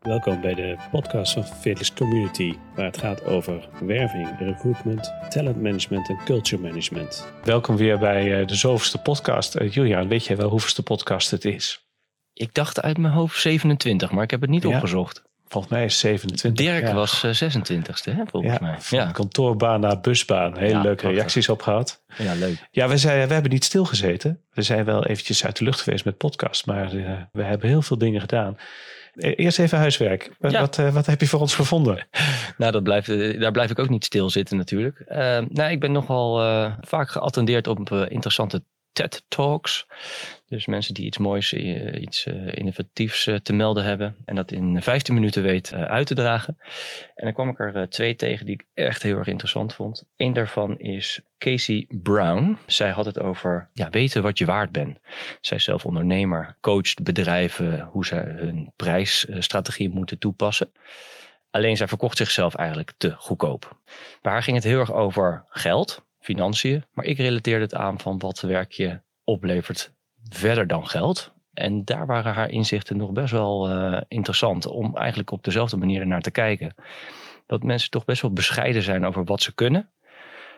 Welkom bij de podcast van Fearless Community, waar het gaat over werving, recruitment, talent management en culture management. Welkom weer bij eh, de zoveelste podcast. Uh, Julian, weet jij wel hoeveelste podcast het is? Ik dacht uit mijn hoofd 27, maar ik heb het niet Ja. opgezocht. Volgens mij is 27. Dirk Ja. was eh, 26ste, hè, volgens Ja, mij. Ja. kantoorbaan naar busbaan. Hele Ja, leuke reacties op gehad. ja, leuk. Ja, we, zijn, we hebben niet stilgezeten. We zijn wel eventjes uit de lucht geweest met podcast, maar eh, we hebben heel veel dingen gedaan. Eh, Eerst even huiswerk. Wat, Ja. wat, eh, wat heb je voor ons gevonden? Nou, dat blijft, eh, daar blijf ik ook niet stilzitten natuurlijk. Eh, nou, ik ben nogal eh, vaak geattendeerd op eh, interessante TED-talks. Dus mensen die iets moois, eh, iets eh, innovatiefs eh, te melden hebben. En dat in 15 minuten weet uit te dragen. En dan kwam ik er twee tegen die ik echt heel erg interessant vond. Eén daarvan is Casey Brown. Zij had het over ja, weten wat je waard bent. Zij is zelf ondernemer, coacht bedrijven hoe zij hun prijsstrategie moeten toepassen. Alleen zij verkocht zichzelf eigenlijk te goedkoop. Bij haar ging het heel erg over geld, financiën. Maar ik relateerde het aan van wat werk je oplevert verder dan geld. En daar waren haar inzichten nog best wel eh, interessant. Om eigenlijk op dezelfde manier naar te kijken. Dat mensen toch best wel bescheiden zijn over wat ze kunnen.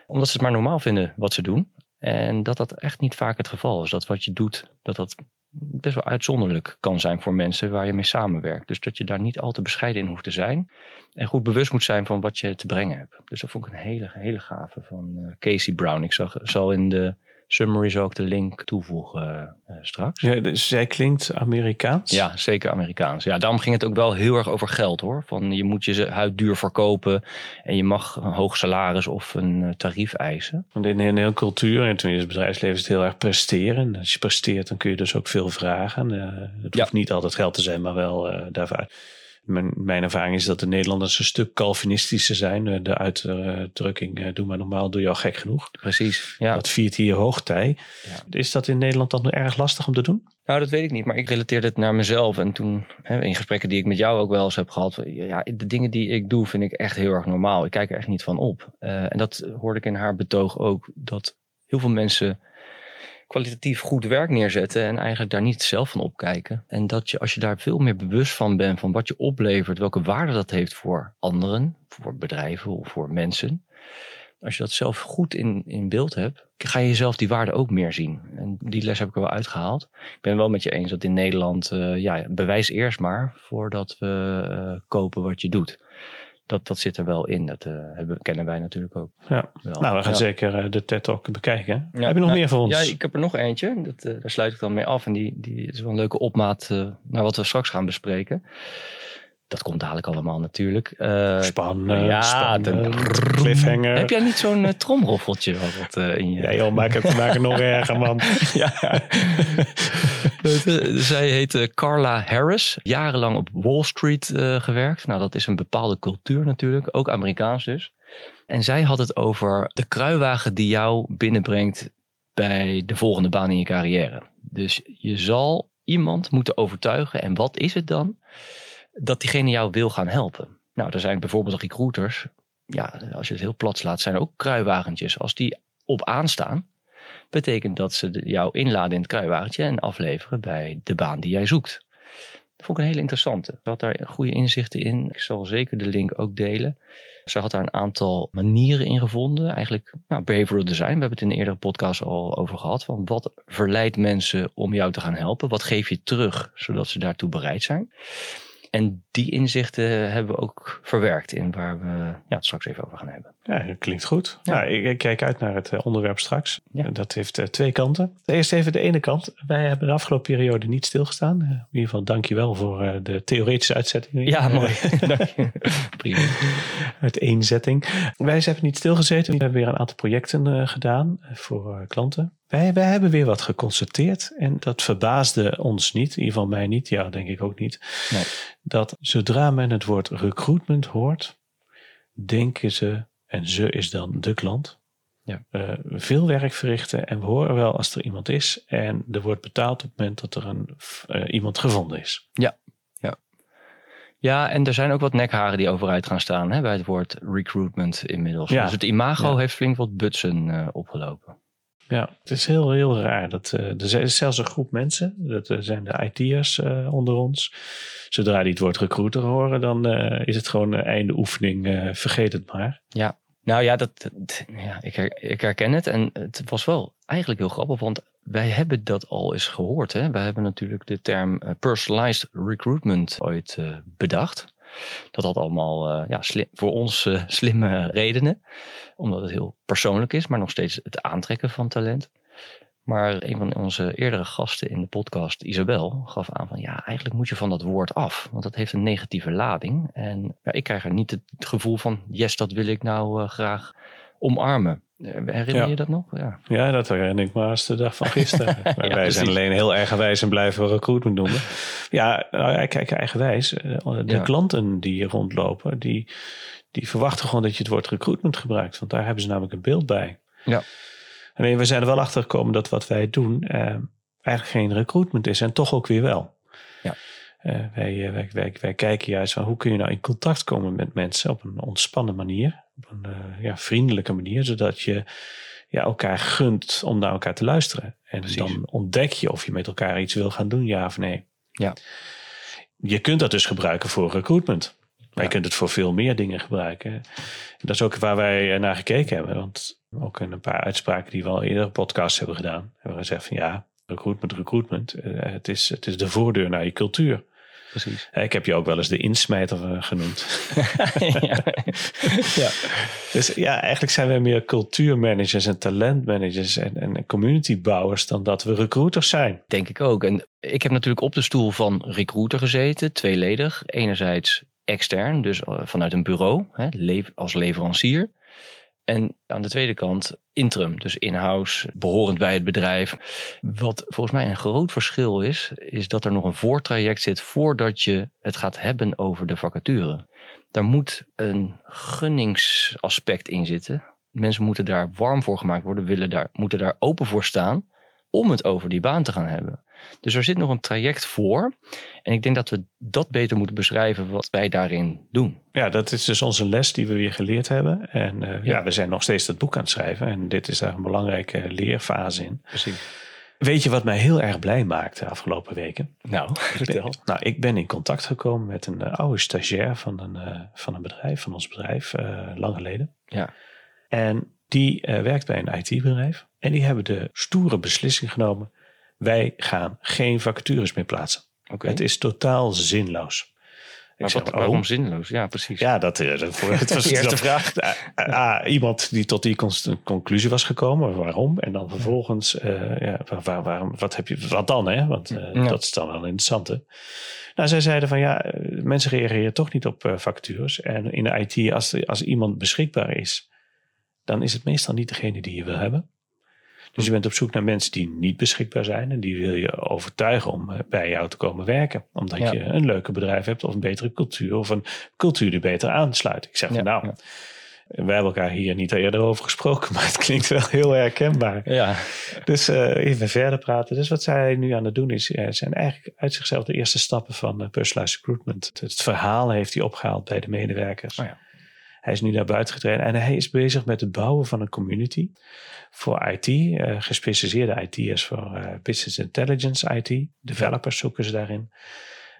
Omdat ze het maar normaal vinden wat ze doen. En dat dat echt niet vaak het geval is. Dat wat je doet, dat dat best wel uitzonderlijk kan zijn voor mensen waar je mee samenwerkt. Dus dat je daar niet al te bescheiden in hoeft te zijn. En goed bewust moet zijn van wat je te brengen hebt. Dus dat vond ik een hele, hele gave van eh, Casey Brown. Ik zag, zal in de summaries ook de link toevoegen eh, straks. Ja, dus zij klinkt Amerikaans. Ja, zeker Amerikaans. Ja, daarom ging het ook wel heel erg over geld hoor. Van je moet je huid duur verkopen en je mag een hoog salaris of een eh, tarief eisen. Want in een hele cultuur en tenminste het bedrijfsleven is het heel erg presteren. Als je presteert, dan kun je dus ook veel vragen. Eh, het Ja. hoeft niet altijd geld te zijn, maar wel eh, daarvoor. Mijn, mijn ervaring is dat de Nederlanders een stuk Calvinistischer zijn. Eh, De uitdrukking, eh, doe maar normaal, doe je al gek genoeg. Precies. Ja. Dat viert hier hoogtij. Ja. Is dat in Nederland dan erg lastig om te doen? Nou, dat weet ik niet, maar ik relateerde het naar mezelf. En toen, hè, in gesprekken die ik met jou ook wel eens heb gehad, ja, de dingen die ik doe vind ik echt heel erg normaal. Ik kijk er echt niet van op. Eh, en dat hoorde ik in haar betoog ook, dat heel veel mensen kwalitatief goed werk neerzetten en eigenlijk daar niet zelf van opkijken. En dat je, als je daar veel meer bewust van bent van wat je oplevert, welke waarde dat heeft voor anderen, voor bedrijven of voor mensen. Als je dat zelf goed in, in beeld hebt, ga je jezelf die waarde ook meer zien. En die les heb ik er wel uitgehaald. Ik ben wel met je eens dat in Nederland, eh, ja, bewijs eerst maar voordat we eh, kopen wat je doet. Dat, dat zit er wel in. Dat eh, hebben, kennen wij natuurlijk ook. Ja. Wel. Nou, we gaan Ja. zeker eh, de TED Talk bekijken. Ja, Heb je nog nou, meer voor ons? Ja, ik heb er nog eentje. Dat, eh, daar sluit ik dan mee af. En die, die is wel een leuke opmaat naar wat we straks gaan bespreken. Dat komt dadelijk allemaal natuurlijk. Eh, Spannend, ja, spannend. cliffhanger. heb jij niet zo'n eh, tromroffeltje wat, eh, in je... Ja joh, maak het, maak het nog erger man. ja. Zij heette Carla Harris. Jarenlang op Wall Street gewerkt. Nou, dat is een bepaalde cultuur natuurlijk. Ook Amerikaans dus. En zij had het over de kruiwagen die jou binnenbrengt bij de volgende baan in je carrière. Dus je zal iemand moeten overtuigen. En wat is het dan? Dat diegene jou wil gaan helpen. Nou, er zijn bijvoorbeeld recruiters. Ja, als je het heel plat slaat, zijn er ook kruiwagentjes. Als die op aanstaan, betekent dat ze jou inladen in het kruiwagentje en afleveren bij de baan die jij zoekt. Dat vond ik een hele interessante. Ze had daar goede inzichten in. Ik zal zeker de link ook delen. Ze had daar een aantal manieren in gevonden. Eigenlijk nou, behavioral design. We hebben het in een eerdere podcast al over gehad. Van wat verleidt mensen om jou te gaan helpen? Wat geef je terug, zodat ze daartoe bereid zijn? En die inzichten hebben we ook verwerkt in waar we ja, het straks even over gaan hebben. Ja, dat klinkt goed. Ja. Nou, ik, ik kijk uit naar het eh, onderwerp straks. Ja. Dat heeft eh, twee kanten. Eerst even de ene kant. Wij hebben de afgelopen periode niet stilgestaan. Eh, in ieder geval dank je wel voor de theoretische uitzetting. Ja, mooi. Dank je. Prima. uiteenzetting. Wij hebben niet stilgezeten. We hebben weer een aantal projecten gedaan voor klanten. Wij, wij hebben weer wat geconstateerd. En dat verbaasde ons niet. In ieder geval mij niet. Ja, denk ik ook niet. Nee. Dat zodra men het woord recruitment hoort, denken ze, en ze is dan de klant, Ja. eh, veel werk verrichten. En we horen wel als er iemand is en er wordt betaald op het moment dat er een, eh, iemand gevonden is. Ja, en er zijn ook wat nekharen die overeind gaan staan hè, bij het woord recruitment inmiddels. Ja. Dus het imago Ja. heeft flink wat butsen eh, opgelopen. Ja, het is heel, heel raar. Dat, er is zelfs een groep mensen, dat zijn de IT'ers onder ons. Zodra die het woord recruiter horen, dan is het gewoon einde oefening. vergeet het maar. Ja, nou ja, dat, ja ik, ik herken het. En het was wel eigenlijk heel grappig, want wij hebben dat al eens gehoord. Hè? Wij hebben natuurlijk de term eh, personalized recruitment ooit bedacht. Dat had allemaal uh, ja, slim, voor ons uh, slimme redenen. Omdat het heel persoonlijk is, maar nog steeds het aantrekken van talent. Maar een van onze eerdere gasten in de podcast, Isabel, gaf aan van ja, eigenlijk moet je van dat woord af. Want dat heeft een negatieve lading. En ja, ik krijg er niet het gevoel van, yes, dat wil ik nou uh, graag omarmen. Herinner je dat nog? Ja. ja, dat herinner ik me als de dag van gisteren. ja, wij zijn alleen heel eigenwijs en blijven recruitment noemen. Ja, nou, kijk, eigenwijs. Eh, de klanten die rondlopen, die, die verwachten gewoon dat je het woord recruitment gebruikt. Want daar hebben ze namelijk een beeld bij. Ja. Alleen we zijn er wel achter gekomen dat wat wij doen eh, eigenlijk geen recruitment is. En toch ook weer wel. Ja. Uh, wij, wij, wij, wij, kijken juist van hoe kun je nou in contact komen met mensen op een ontspannen manier op een uh, ja, vriendelijke manier, zodat je ja, elkaar gunt om naar elkaar te luisteren. En Precies. dan ontdek je of je met elkaar iets wil gaan doen, ja of nee. Ja. Je kunt dat dus gebruiken voor recruitment. Maar je kunt het voor veel meer dingen gebruiken. En dat is ook waar wij naar gekeken hebben. Want ook in een paar uitspraken die we al eerder podcasts hebben gedaan. Hebben we gezegd van ja, recruitment, recruitment. Uh, het, is, het is de voordeur naar je cultuur precies. Ik heb je ook wel eens de insmijter eh, genoemd. ja. ja. Dus ja, eigenlijk zijn wij meer cultuurmanagers en talentmanagers en, en communitybouwers dan dat we recruiters zijn. Denk ik ook. En ik heb natuurlijk op de stoel van recruiter gezeten, tweeledig. Enerzijds extern, dus eh, vanuit een bureau, als leverancier. En aan de tweede kant interim, dus in-house, behorend bij het bedrijf. Wat volgens mij een groot verschil is, is dat er nog een voortraject zit voordat je het gaat hebben over de vacature. Daar moet een gunningsaspect in zitten. Mensen moeten daar warm voor gemaakt worden, willen daar, moeten daar open voor staan om het over die baan te gaan hebben. Dus er zit nog een traject voor. En ik denk dat we dat beter moeten beschrijven wat wij daarin doen. Ja, dat is dus onze les die we weer geleerd hebben. En uh, ja. we zijn nog steeds dat boek aan het schrijven. En dit is daar een belangrijke leerfase in. Precies. Weet je wat mij heel erg blij maakte de afgelopen weken? Nou, vertel. nou, ik ben in contact gekomen met een uh, oude stagiair van een, uh, van een bedrijf, van ons bedrijf, lang geleden. Ja. En die werkt bij een IT-bedrijf. En die hebben de stoere beslissing genomen wij gaan geen vacatures meer plaatsen. Okay. Het is totaal zinloos. Maar wat, waarom zinloos? Ja, precies. Ja, dat, eh, dat, het was de eerste vraag. Ah, iemand die tot die conclusie was gekomen, waarom? En dan vervolgens, uh, ja, waar, waarom, wat, heb je, wat dan? Hè? Want uh, ja. dat is dan wel interessant. Hè? Nou, zij zeiden van ja, mensen reageren toch niet op uh, vacatures. En in de IT, als, als iemand beschikbaar is, dan is het meestal niet degene die je wil hebben. Dus je bent op zoek naar mensen die niet beschikbaar zijn. En die wil je overtuigen om eh, bij jou te komen werken. Omdat je een leuke bedrijf hebt of een betere cultuur. Of een cultuur die beter aansluit. Ik zeg van nou, ja. wij hebben elkaar hier niet eerder over gesproken. Maar het klinkt wel heel herkenbaar. Ja. Dus uh, even verder praten. Dus wat zij nu aan het doen is, uh, zijn eigenlijk uit zichzelf de eerste stappen van uh, personalized recruitment. Het verhaal heeft hij opgehaald bij de medewerkers. Oh ja. Hij is nu naar buiten getreden en hij is bezig met het bouwen van een community voor IT, uh, gespecialiseerde IT'ers voor uh, business intelligence IT. Developers zoeken ze daarin.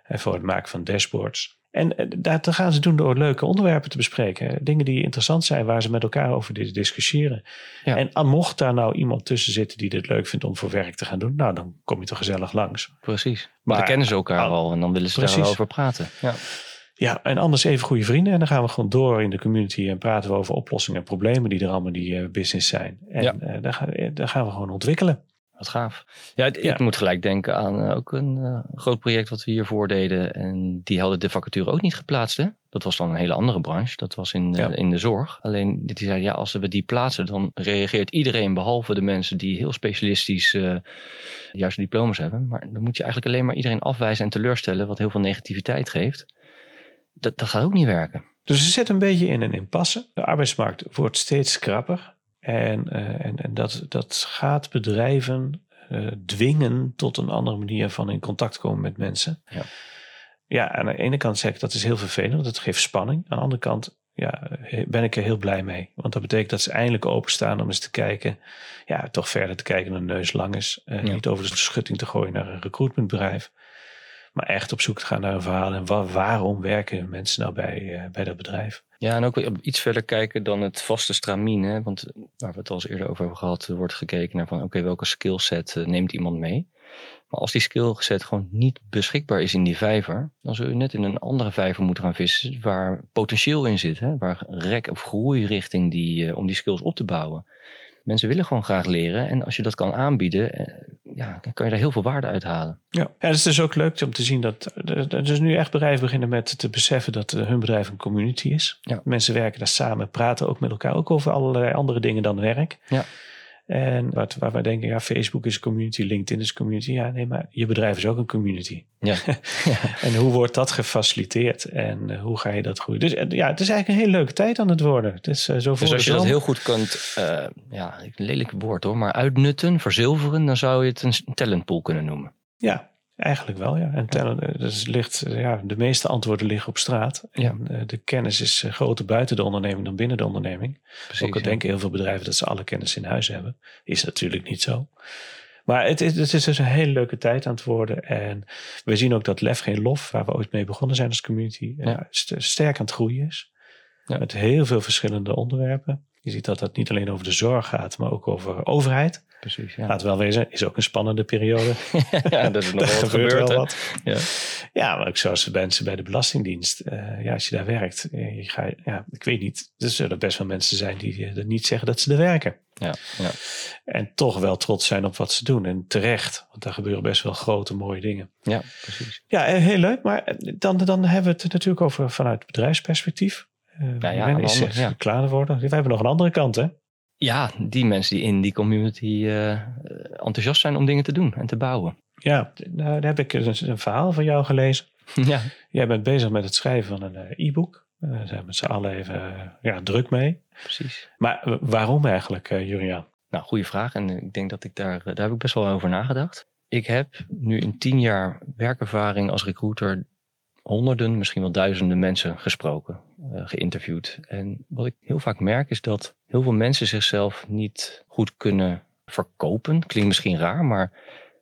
En voor het maken van dashboards. En dat gaan ze doen door leuke onderwerpen te bespreken. Dingen die interessant zijn, waar ze met elkaar over discussiëren. Ja. En mocht daar nou iemand tussen zitten die dit leuk vindt om voor werk te gaan doen, nou dan kom je toch gezellig langs. Precies. Maar dan kennen ze elkaar al en dan willen ze precies. daarover praten. Ja. Ja, en anders even goede vrienden. En dan gaan we gewoon door in de community en praten we over oplossingen en problemen die er allemaal in die uh, business zijn. En ja. uh, daar, gaan, daar, gaan we gewoon ontwikkelen. Wat gaaf. Ja, ik ja. moet gelijk denken aan uh, ook een groot project wat we hiervoor deden. En die hadden de vacature ook niet geplaatst. Hè? Dat was dan een hele andere branche. Dat was in, ja. in de zorg. Alleen die zei, ja, als we die plaatsen, dan reageert iedereen behalve de mensen die heel specialistisch juist diploma's hebben. Maar dan moet je eigenlijk alleen maar iedereen afwijzen en teleurstellen, wat heel veel negativiteit geeft dat, dat gaat ook niet werken. Dus ze zitten een beetje in een impasse. De arbeidsmarkt wordt steeds krapper. En, uh, en, en dat, dat gaat bedrijven uh, dwingen tot een andere manier van in contact komen met mensen. Ja. Ja, aan de ene kant zeg ik dat is heel vervelend, want het geeft spanning. Aan de andere kant ja, ben ik er heel blij mee. Want dat betekent dat ze eindelijk openstaan om eens te kijken. Ja, toch verder te kijken dan de neus lang is. Uh, Niet over de schutting te gooien naar een recruitmentbedrijf. Maar echt op zoek te gaan naar een verhaal. En waarom werken mensen nou bij, uh, bij dat bedrijf? Ja, en ook iets verder kijken dan het vaste stramien. Hè? Want waar we het al eens eerder over hebben gehad, wordt gekeken naar van oké, welke skillset uh, neemt iemand mee? Maar als die skillset gewoon niet beschikbaar is in die vijver, dan zul je net in een andere vijver moeten gaan vissen waar potentieel in zit. Hè? Waar rek of groei richting die, om die skills op te bouwen. Mensen willen gewoon graag leren. En als je dat kan aanbieden, eh, ja, kan je daar heel veel waarde uit halen. Ja, ja het is dus ook leuk om te zien dat er dus nu echt bedrijven beginnen met te beseffen dat hun bedrijf een community is. Ja. Mensen werken daar samen, praten ook met elkaar, ook over allerlei andere dingen dan werk. Ja. En wat, waar wij denken, ja, Facebook is community, LinkedIn is community. Ja, nee, maar je bedrijf is ook een community. Ja. en hoe wordt dat gefaciliteerd en uh, hoe ga je dat groeien? Dus uh, ja, het is eigenlijk een hele leuke tijd aan het worden. Het is, uh, zo dus als je dat heel goed kunt, ja, een lelijk woord hoor, maar uitnutten, verzilveren, dan zou je het een talentpool kunnen noemen. Ja, Eigenlijk wel, ja. En talent, dus ligt, ja, de meeste antwoorden liggen op straat. Ja. En de kennis is groter buiten de onderneming dan binnen de onderneming. Precies, Ook al denken heel veel bedrijven dat ze alle kennis in huis hebben. Is natuurlijk niet zo. Maar het is, het is dus een hele leuke tijd aan het worden. En we zien ook dat Lef Geen Lof, waar we ooit mee begonnen zijn als community, ja. sterk aan het groeien is. Ja. Met heel veel verschillende onderwerpen. Je ziet dat het niet alleen over de zorg gaat, maar ook over overheid. Precies, ja. Laat wel wezen, is ook een spannende periode. ja, dat is nog wel wat gebeurt. Wel wat. Ja. ja, maar ook zoals mensen bij de Belastingdienst. Uh, ja, als je daar werkt, je ga, ja, ik weet niet. Er zullen best wel mensen zijn die er niet zeggen dat ze er werken. Ja, ja. En toch wel trots zijn op wat ze doen. En terecht, want daar gebeuren best wel grote, mooie dingen. Ja, precies. Ja, heel leuk. Maar dan, dan hebben we het natuurlijk over vanuit bedrijfsperspectief. Uh, ja, ja, is anders, ja. klaar worden. We hebben nog een andere kant, hè? Ja, die mensen die in die community uh, enthousiast zijn om dingen te doen en te bouwen. Ja, nou, daar heb ik een, een verhaal van jou gelezen. Ja. Jij bent bezig met het schrijven van een e-book. Daar zijn we met z'n allen even ja, druk mee. Precies. Maar waarom eigenlijk, Juriaan? Nou, goede vraag. En ik denk dat ik daar, daar heb ik best wel over nagedacht. Ik heb nu in tien jaar werkervaring als recruiter honderden, misschien wel duizenden mensen gesproken, uh, geïnterviewd. En wat ik heel vaak merk is dat heel veel mensen zichzelf niet goed kunnen verkopen. Klinkt misschien raar, maar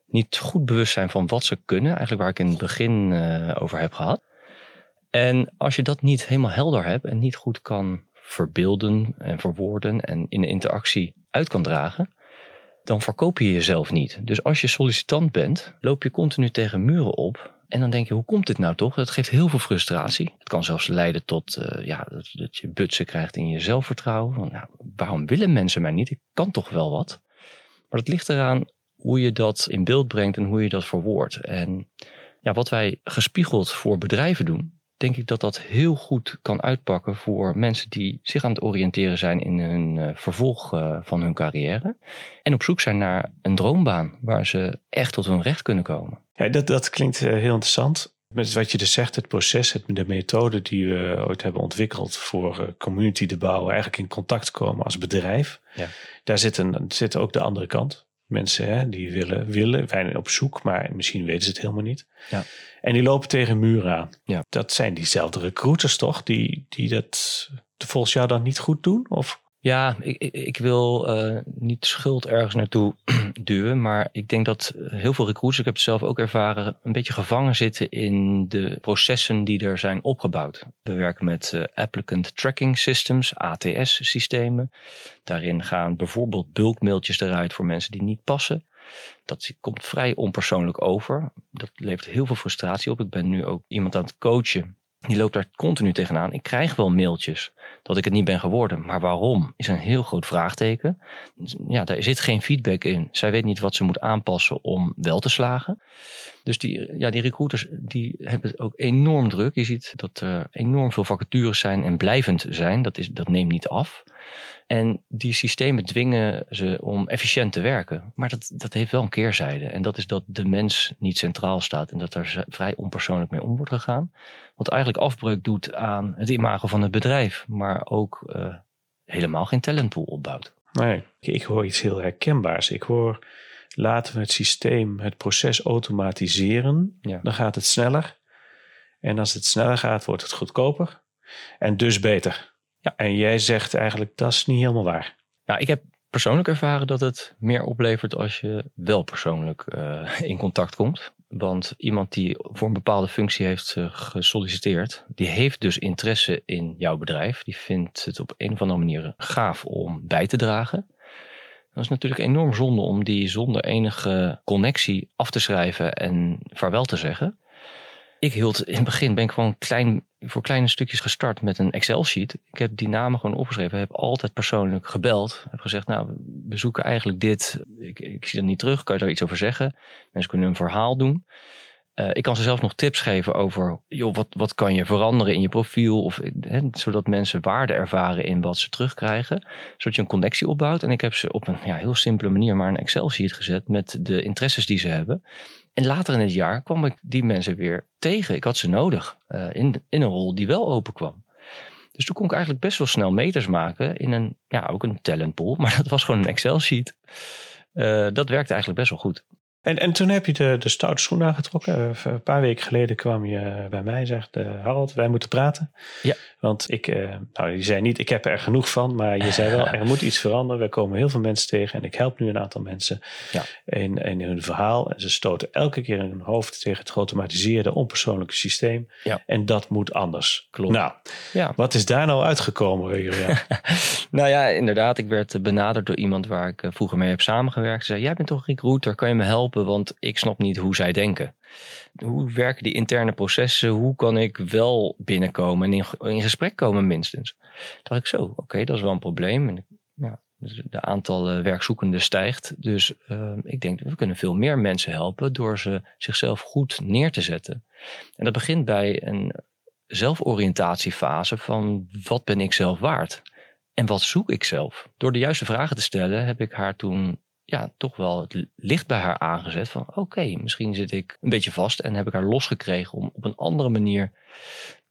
niet goed bewust zijn van wat ze kunnen. Eigenlijk waar ik in het begin uh, over heb gehad. En als je dat niet helemaal helder hebt en niet goed kan verbeelden en verwoorden en in de interactie uit kan dragen, dan verkoop je jezelf niet. Dus als je sollicitant bent, loop je continu tegen muren op en dan denk je, hoe komt dit nou toch? Dat geeft heel veel frustratie. Het kan zelfs leiden tot uh, ja, dat, dat, je butsen krijgt in je zelfvertrouwen. Van, nou, waarom willen mensen mij niet? Ik kan toch wel wat? Maar het ligt eraan hoe je dat in beeld brengt en hoe je dat verwoordt. En ja, wat wij gespiegeld voor bedrijven doen, denk ik dat dat heel goed kan uitpakken voor mensen die zich aan het oriënteren zijn in hun uh, vervolg uh, van hun carrière. En op zoek zijn naar een droombaan waar ze echt tot hun recht kunnen komen. Ja, dat, dat klinkt uh, heel interessant. Met wat je dus zegt, het proces, het, de methode die we ooit hebben ontwikkeld voor community te bouwen, eigenlijk in contact komen als bedrijf. Ja. Daar zit, een, zit ook de andere kant. Mensen hè, die willen, willen, zijn op zoek, maar misschien weten ze het helemaal niet. Ja. En die lopen tegen muren aan. Ja. Dat zijn diezelfde recruiters toch, die, die dat volgens jou dan niet goed doen? Of? Ja, ik, ik wil uh, niet schuld ergens naartoe duwen, maar ik denk dat heel veel recruiters, ik heb het zelf ook ervaren, een beetje gevangen zitten in de processen die er zijn opgebouwd. We werken met uh, applicant tracking systems, ATS-systemen. Daarin gaan bijvoorbeeld bulkmailtjes eruit voor mensen die niet passen. Dat komt vrij onpersoonlijk over. Dat levert heel veel frustratie op. Ik ben nu ook iemand aan het coachen. Die loopt daar continu tegenaan. Ik krijg wel mailtjes dat ik het niet ben geworden. Maar waarom is een heel groot vraagteken. Ja, daar zit geen feedback in. Zij weet niet wat ze moet aanpassen om wel te slagen. Dus die, ja, die recruiters die hebben ook enorm druk. Je ziet dat er enorm veel vacatures zijn en blijvend zijn. Dat, is, dat neemt niet af. En die systemen dwingen ze om efficiënt te werken. Maar dat, dat heeft wel een keerzijde. En dat is dat de mens niet centraal staat en dat er vrij onpersoonlijk mee om wordt gegaan. Wat eigenlijk afbreuk doet aan het imago van het bedrijf, maar ook uh, helemaal geen talentpool opbouwt. Nee, ik hoor iets heel herkenbaars. Ik hoor laten we het systeem, het proces automatiseren. Ja. Dan gaat het sneller. En als het sneller gaat, wordt het goedkoper. En dus beter. Ja. En jij zegt eigenlijk dat is niet helemaal waar. Nou, ik heb persoonlijk ervaren dat het meer oplevert als je wel persoonlijk uh, in contact komt. Want iemand die voor een bepaalde functie heeft uh, gesolliciteerd, die heeft dus interesse in jouw bedrijf. Die vindt het op een of andere manier gaaf om bij te dragen. Dat is natuurlijk enorm zonde om die zonder enige connectie af te schrijven en vaarwel te zeggen. Ik hield in het begin ben ik gewoon klein, voor kleine stukjes gestart met een Excel-sheet. Ik heb die namen gewoon opgeschreven. heb altijd persoonlijk gebeld. Heb gezegd, nou, we zoeken eigenlijk dit. Ik, ik zie dat niet terug. Kan je daar iets over zeggen? Mensen kunnen een verhaal doen. Uh, ik kan ze zelfs nog tips geven over, joh, wat, wat kan je veranderen in je profiel? Of, zodat mensen waarde ervaren in wat ze terugkrijgen. Zodat je een connectie opbouwt. En ik heb ze op een ja, heel simpele manier maar een Excel-sheet gezet met de interesses die ze hebben. En later in het jaar kwam ik die mensen weer tegen. Ik had ze nodig uh, in, in een rol die wel open kwam. Dus toen kon ik eigenlijk best wel snel meters maken in een, ja, ook een talentpool. Maar dat was gewoon een Excel-sheet. Uh, dat werkte eigenlijk best wel goed. En, en toen heb je de, de stoute schoen aangetrokken. Eh, een paar weken geleden kwam je bij mij en zegt: uh, Harold, wij moeten praten. Ja. Want ik, uh, nou, je zei niet, ik heb er genoeg van, maar je zei wel, er moet iets veranderen. We komen heel veel mensen tegen en ik help nu een aantal mensen ja. in, in hun verhaal. En ze stoten elke keer in hun hoofd tegen het geautomatiseerde, onpersoonlijke systeem. Ja. En dat moet anders. Klopt. Nou, ja. wat is daar nou uitgekomen, Julian? nou ja, inderdaad. Ik werd benaderd door iemand waar ik vroeger mee heb samengewerkt. Ze zei, jij bent toch recruiter, kan je me helpen? Want ik snap niet hoe zij denken. Hoe werken die interne processen? Hoe kan ik wel binnenkomen en in, gesprek komen minstens? dacht ik zo, oké, dat is wel een probleem. En ja, dus de aantal werkzoekenden stijgt. Dus uh, ik denk, we kunnen veel meer mensen helpen door ze zichzelf goed neer te zetten. En dat begint bij een zelforiëntatiefase van wat ben ik zelf waard? En wat zoek ik zelf? Door de juiste vragen te stellen heb ik haar toen ja, toch wel het licht bij haar aangezet van oké, misschien zit ik een beetje vast en heb ik haar losgekregen om op een andere manier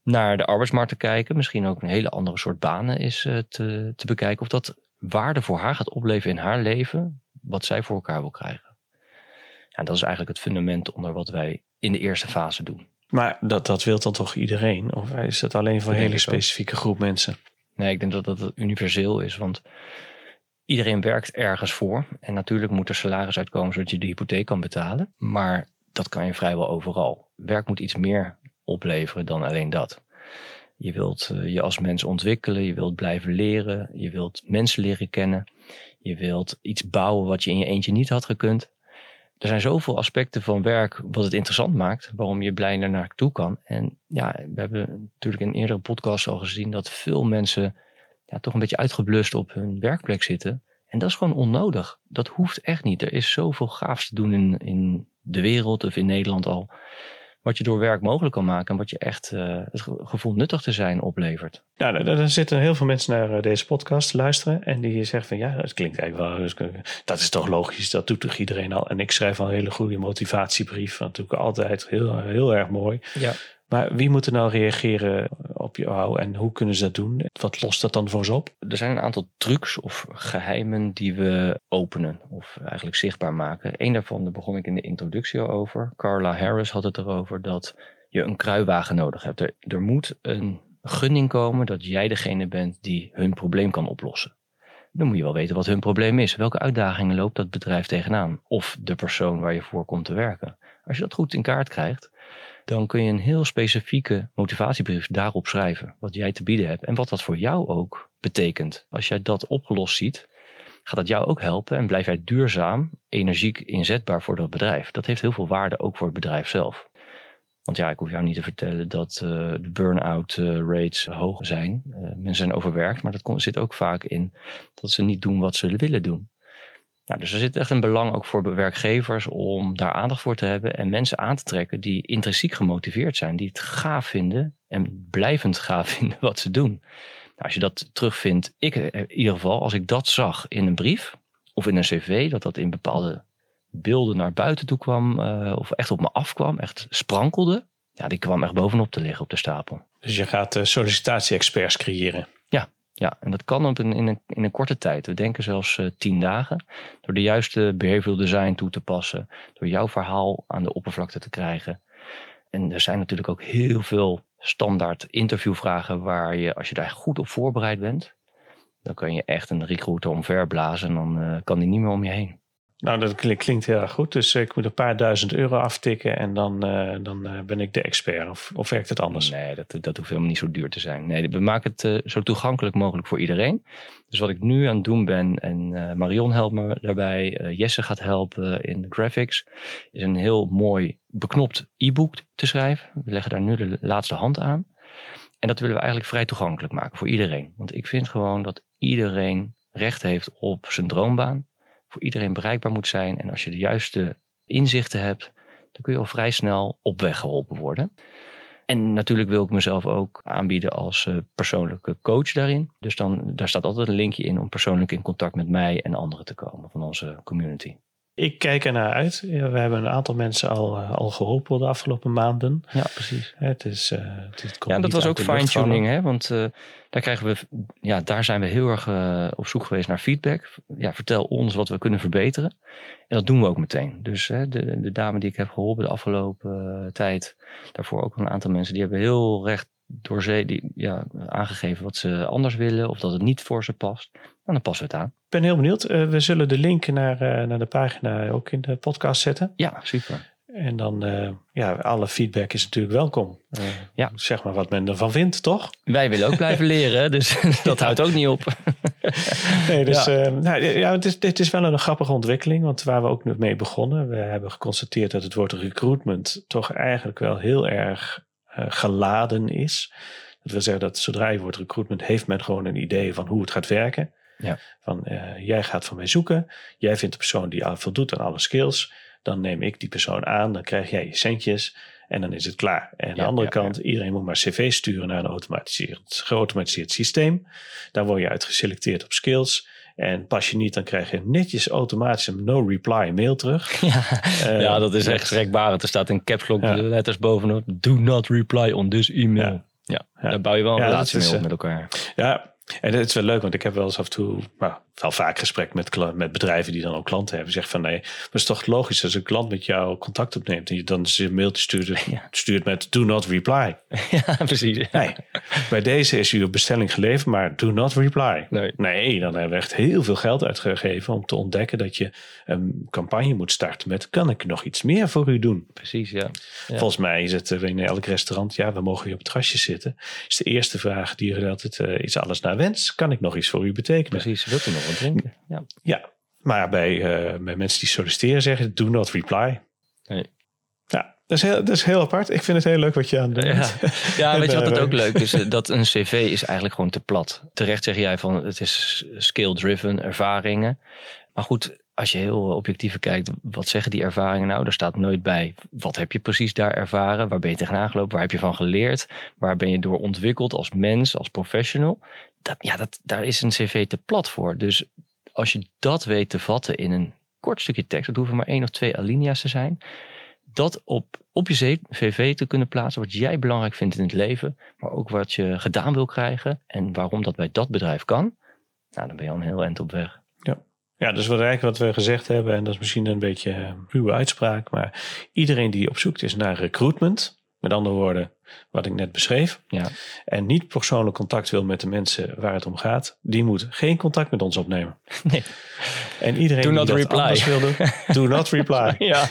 naar de arbeidsmarkt te kijken. Misschien ook een hele andere soort banen is uh, te, te bekijken. Of dat waarde voor haar gaat opleveren in haar leven, wat zij voor elkaar wil krijgen. Ja, dat is eigenlijk het fundament onder wat wij in de eerste fase doen. Maar dat, dat wil dan toch iedereen? Of is dat alleen voor een hele specifieke groep mensen? Nee, ik denk dat dat universeel is. Want iedereen werkt ergens voor. En natuurlijk moet er salaris uitkomen zodat je de hypotheek kan betalen. Maar dat kan je vrijwel overal. Werk moet iets meer opleveren dan alleen dat. Je wilt uh, je als mens ontwikkelen, je wilt blijven leren, je wilt mensen leren kennen. Je wilt iets bouwen wat je in je eentje niet had gekund. Er zijn zoveel aspecten van werk wat het interessant maakt, waarom je blij naar toe kan. En ja, we hebben natuurlijk in eerdere podcasts al gezien dat veel mensen ja, toch een beetje uitgeblust op hun werkplek zitten. En dat is gewoon onnodig. Dat hoeft echt niet. Er is zoveel gaafs te doen in, in de wereld of in Nederland al. Wat je door werk mogelijk kan maken en wat je echt uh, het gevoel nuttig te zijn oplevert. Nou, dan zitten heel veel mensen naar eh, deze podcast te luisteren. En die zeggen van ja, dat klinkt eigenlijk wel. Dat is toch logisch, dat doet toch iedereen al. En ik schrijf al een hele goede motivatiebrief. Natuurlijk altijd heel, heel erg mooi. Ja. Maar wie moet er nou reageren op jou en hoe kunnen ze dat doen? Wat lost dat dan voor ze op? Er zijn een aantal trucs of geheimen die we openen of eigenlijk zichtbaar maken. Eén daarvan, daar begon ik in de introductie al over. Carla Harris had het erover dat je een kruiwagen nodig hebt. Er, er moet een gunning komen dat jij degene bent die hun probleem kan oplossen. Dan moet je wel weten wat hun probleem is. Welke uitdagingen loopt dat bedrijf tegenaan? Of de persoon waar je voor komt te werken. Als je dat goed in kaart krijgt, dan kun je een heel specifieke motivatiebrief daarop schrijven. Wat jij te bieden hebt en wat dat voor jou ook betekent. Als jij dat opgelost ziet, gaat dat jou ook helpen en blijf jij duurzaam, energiek inzetbaar voor dat bedrijf. Dat heeft heel veel waarde ook voor het bedrijf zelf. Want ja, ik hoef jou niet te vertellen dat uh, de burn-out uh, rates hoog zijn. Uh, mensen zijn overwerkt, maar dat zit ook vaak in dat ze niet doen wat ze willen doen. Nou, dus er zit echt een belang ook voor werkgevers om daar aandacht voor te hebben en mensen aan te trekken die intrinsiek gemotiveerd zijn, die het gaaf vinden en blijvend gaaf vinden wat ze doen. Nou, als je dat terugvindt, ik in ieder geval, als ik dat zag in een brief of in een cv, dat dat in bepaalde beelden naar buiten toe kwam uh, of echt op me afkwam, echt sprankelde, ja, die kwam echt bovenop te liggen op de stapel. Dus je gaat uh, sollicitatie-experts creëren? Ja, en dat kan op een, in, een, in een korte tijd. We denken zelfs uh, tien dagen. Door de juiste behavioral design toe te passen. Door jouw verhaal aan de oppervlakte te krijgen. En er zijn natuurlijk ook heel veel standaard interviewvragen waar je, als je daar goed op voorbereid bent, dan kan je echt een recruiter omverblazen en dan uh, kan die niet meer om je heen. Nou, dat klinkt heel erg goed. Dus ik moet een paar duizend euro aftikken en dan, uh, dan uh, ben ik de expert. Of, of werkt het anders? Nee, dat, dat hoeft helemaal niet zo duur te zijn. Nee, we maken het uh, zo toegankelijk mogelijk voor iedereen. Dus wat ik nu aan het doen ben, en Marion helpt me daarbij, Jesse gaat helpen in de graphics, is een heel mooi beknopt e-book te schrijven. We leggen daar nu de laatste hand aan. En dat willen we eigenlijk vrij toegankelijk maken voor iedereen. Want ik vind gewoon dat iedereen recht heeft op zijn droombaan voor iedereen bereikbaar moet zijn. En als je de juiste inzichten hebt, dan kun je al vrij snel op weg geholpen worden. En natuurlijk wil ik mezelf ook aanbieden als uh, persoonlijke coach daarin. Dus dan, daar staat altijd een linkje in om persoonlijk in contact met mij en anderen te komen van onze community. Ik kijk er naar uit. we hebben een aantal mensen al, uh, al geholpen de afgelopen maanden. Ja, precies. Het is, uh, het ja, dat was ook fine-tuning, hè? Want uh, daar krijgen we, ja, daar zijn we heel erg op zoek geweest naar feedback. Ja, vertel ons wat we kunnen verbeteren. En dat doen we ook meteen. Dus de, de dame die ik heb geholpen de afgelopen tijd, daarvoor ook een aantal mensen, die hebben heel recht door zee die, ja, aangegeven wat ze anders willen of dat het niet voor ze past. En dan passen we het aan. Ik ben heel benieuwd. Uh, we zullen de link naar, uh, naar de pagina ook in de podcast zetten. Ja, super. En dan, uh, ja, alle feedback is natuurlijk welkom. ja. Zeg maar wat men ervan vindt, toch? Wij willen ook blijven leren, dus dat houdt ook niet op. nee, dus ja. nou, ja, het, is, het is wel een grappige ontwikkeling, want waar we ook mee begonnen, we hebben geconstateerd dat het woord recruitment toch eigenlijk wel heel erg geladen is. Dat wil zeggen dat zodra je wordt recruitment, heeft men gewoon een idee van hoe het gaat werken. Ja. Van uh, jij gaat van mij zoeken, jij vindt de persoon die voldoet aan alle skills, dan neem ik die persoon aan, dan krijg jij je centjes en dan is het klaar. En aan de andere kant, iedereen moet maar cv sturen naar een automatiseerd, geautomatiseerd systeem. Daar word je uit geselecteerd op skills. En pas je niet, dan krijg je netjes automatisch een no-reply mail terug. Ja, uh, ja dat is echt schrikbarend. Er staat een caps lock letters bovenop. Do not reply on this email. Ja, daar bouw je wel een relatie mee op met elkaar. Ja, en het is wel leuk, want ik heb wel eens af en toe, nou, wel vaak gesprek met, met bedrijven die dan ook klanten hebben. Zeg van nee, maar het is toch logisch als een klant met jou contact opneemt en je dan een mailtje stuurt, stuurt met do not reply. Ja, precies. Nee, bij deze is uw bestelling geleverd, maar do not reply. Nee. nee, dan hebben we echt heel veel geld uitgegeven om te ontdekken dat je een campagne moet starten met kan ik nog iets meer voor u doen? Precies, ja. ja. Volgens mij is het in elk restaurant, ja, we mogen hier op het terrasje zitten. Is de eerste vraag die je altijd, uh, is alles naar wens? Kan ik nog iets voor u betekenen? Precies, wilt u nog wat drinken? Ja, ja maar bij, uh, bij mensen die solliciteren zeggen do not reply. Nee. Ja, dat is, heel, dat is heel apart. Ik vind het heel leuk wat je aan doet. Ja, ja weet je wat het ook leuk is? Dat een cv is eigenlijk gewoon te plat. Terecht zeg jij van het is skill-driven, ervaringen. Maar goed, als je heel objectief kijkt, wat zeggen die ervaringen nou? Er staat nooit bij, wat heb je precies daar ervaren? Waar ben je tegenaan gelopen? Waar heb je van geleerd? Waar ben je door ontwikkeld als mens, als professional? Ja, dat, daar is een cv te plat voor. Dus als je dat weet te vatten in een kort stukje tekst, dat hoeven maar één of twee alinea's te zijn, dat op, op je cv te kunnen plaatsen wat jij belangrijk vindt in het leven, maar ook wat je gedaan wil krijgen en waarom dat bij dat bedrijf kan, nou, dan ben je al een heel eind op weg. Ja. Ja, dus wat eigenlijk wat we gezegd hebben, en dat is misschien een beetje een ruwe uitspraak, maar iedereen die op zoek is naar recruitment, met andere woorden, wat ik net beschreef, ja. en niet persoonlijk contact wil met de mensen waar het om gaat, die moet geen contact met ons opnemen. Nee. En iedereen do not die dat reply. anders wil doen, do not reply. ja.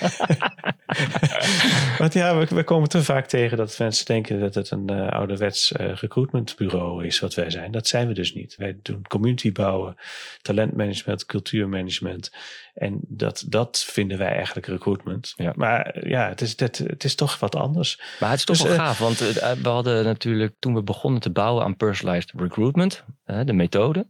Want ja, we, we, komen te vaak tegen dat mensen denken dat het een uh, ouderwets uh, recruitmentbureau is wat wij zijn. Dat zijn we dus niet. Wij doen community bouwen, talentmanagement, cultuurmanagement. En dat, dat vinden wij eigenlijk recruitment. Ja. Maar ja, het is, het, het is toch wat anders. Maar het is toch Dus, wel eh, gaaf, want we hadden natuurlijk toen we begonnen te bouwen aan personalized recruitment, de methode,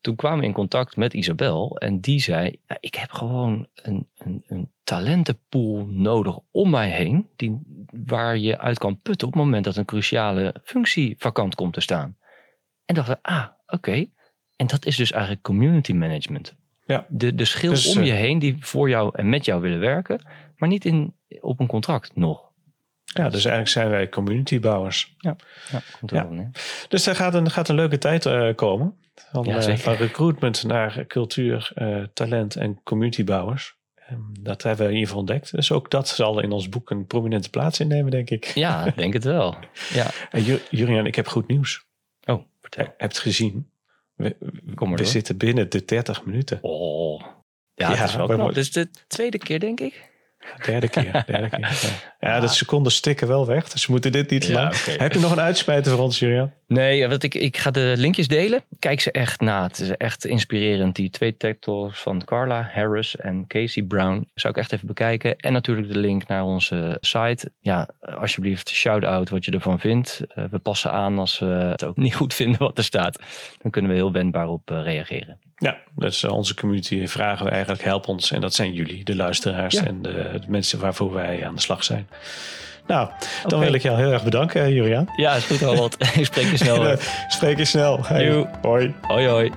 toen kwamen we in contact met Isabel en die zei, ik heb gewoon een, een, een talentenpool nodig om mij heen, die, waar je uit kan putten op het moment dat een cruciale functie vakant komt te staan. En dachten ah, oké. En dat is dus eigenlijk community management. Ja. De, de schil Dus, om eh, je heen die voor jou en met jou willen werken, maar niet in, op een contract nog. Ja, dus eigenlijk zijn wij communitybouwers. Ja, komt er Ja. wel neer. Dus er gaat een, gaat een leuke tijd eh, komen. Van, Ja, eh, van recruitment naar cultuur, eh, talent en communitybouwers. Ehm, dat hebben we in ieder geval ontdekt. Dus ook dat zal in ons boek een prominente plaats innemen, denk ik. Ja, ik denk het wel. Ja. En Ju- Jurian, ik heb goed nieuws. Oh, vertel. Heb je het gezien? We, Kom maar we door. zitten binnen de 30 minuten. Oh. Ja, Ja, het is wel we knap. is de tweede keer, denk ik. Derde keer. Derde keer. Ja, ja de seconden stikken wel weg. Dus we moeten dit niet Ja, lang. Heb je nog een uitsmijter voor ons, Jurian? Nee, wat ik, ik ga de linkjes delen. Kijk ze echt na. Het is echt inspirerend. Die twee TED-talks van Carla Harris en Casey Brown zou ik echt even bekijken. En natuurlijk de link naar onze site. Ja, alsjeblieft, shout-out wat je ervan vindt. Eh, we passen aan als we het ook niet goed vinden wat er staat. Dan kunnen we heel wendbaar op eh, reageren. Ja, dus eh, onze community vragen we eigenlijk help ons. En dat zijn jullie, de luisteraars Ja. en de, de mensen waarvoor wij aan de slag zijn. Nou, dan wil ik jou heel erg bedanken, Jurian. Ja, is goed, Harold. ik spreek je snel. Eh, spreek je snel. Hey. Hoi. Hoi, hoi.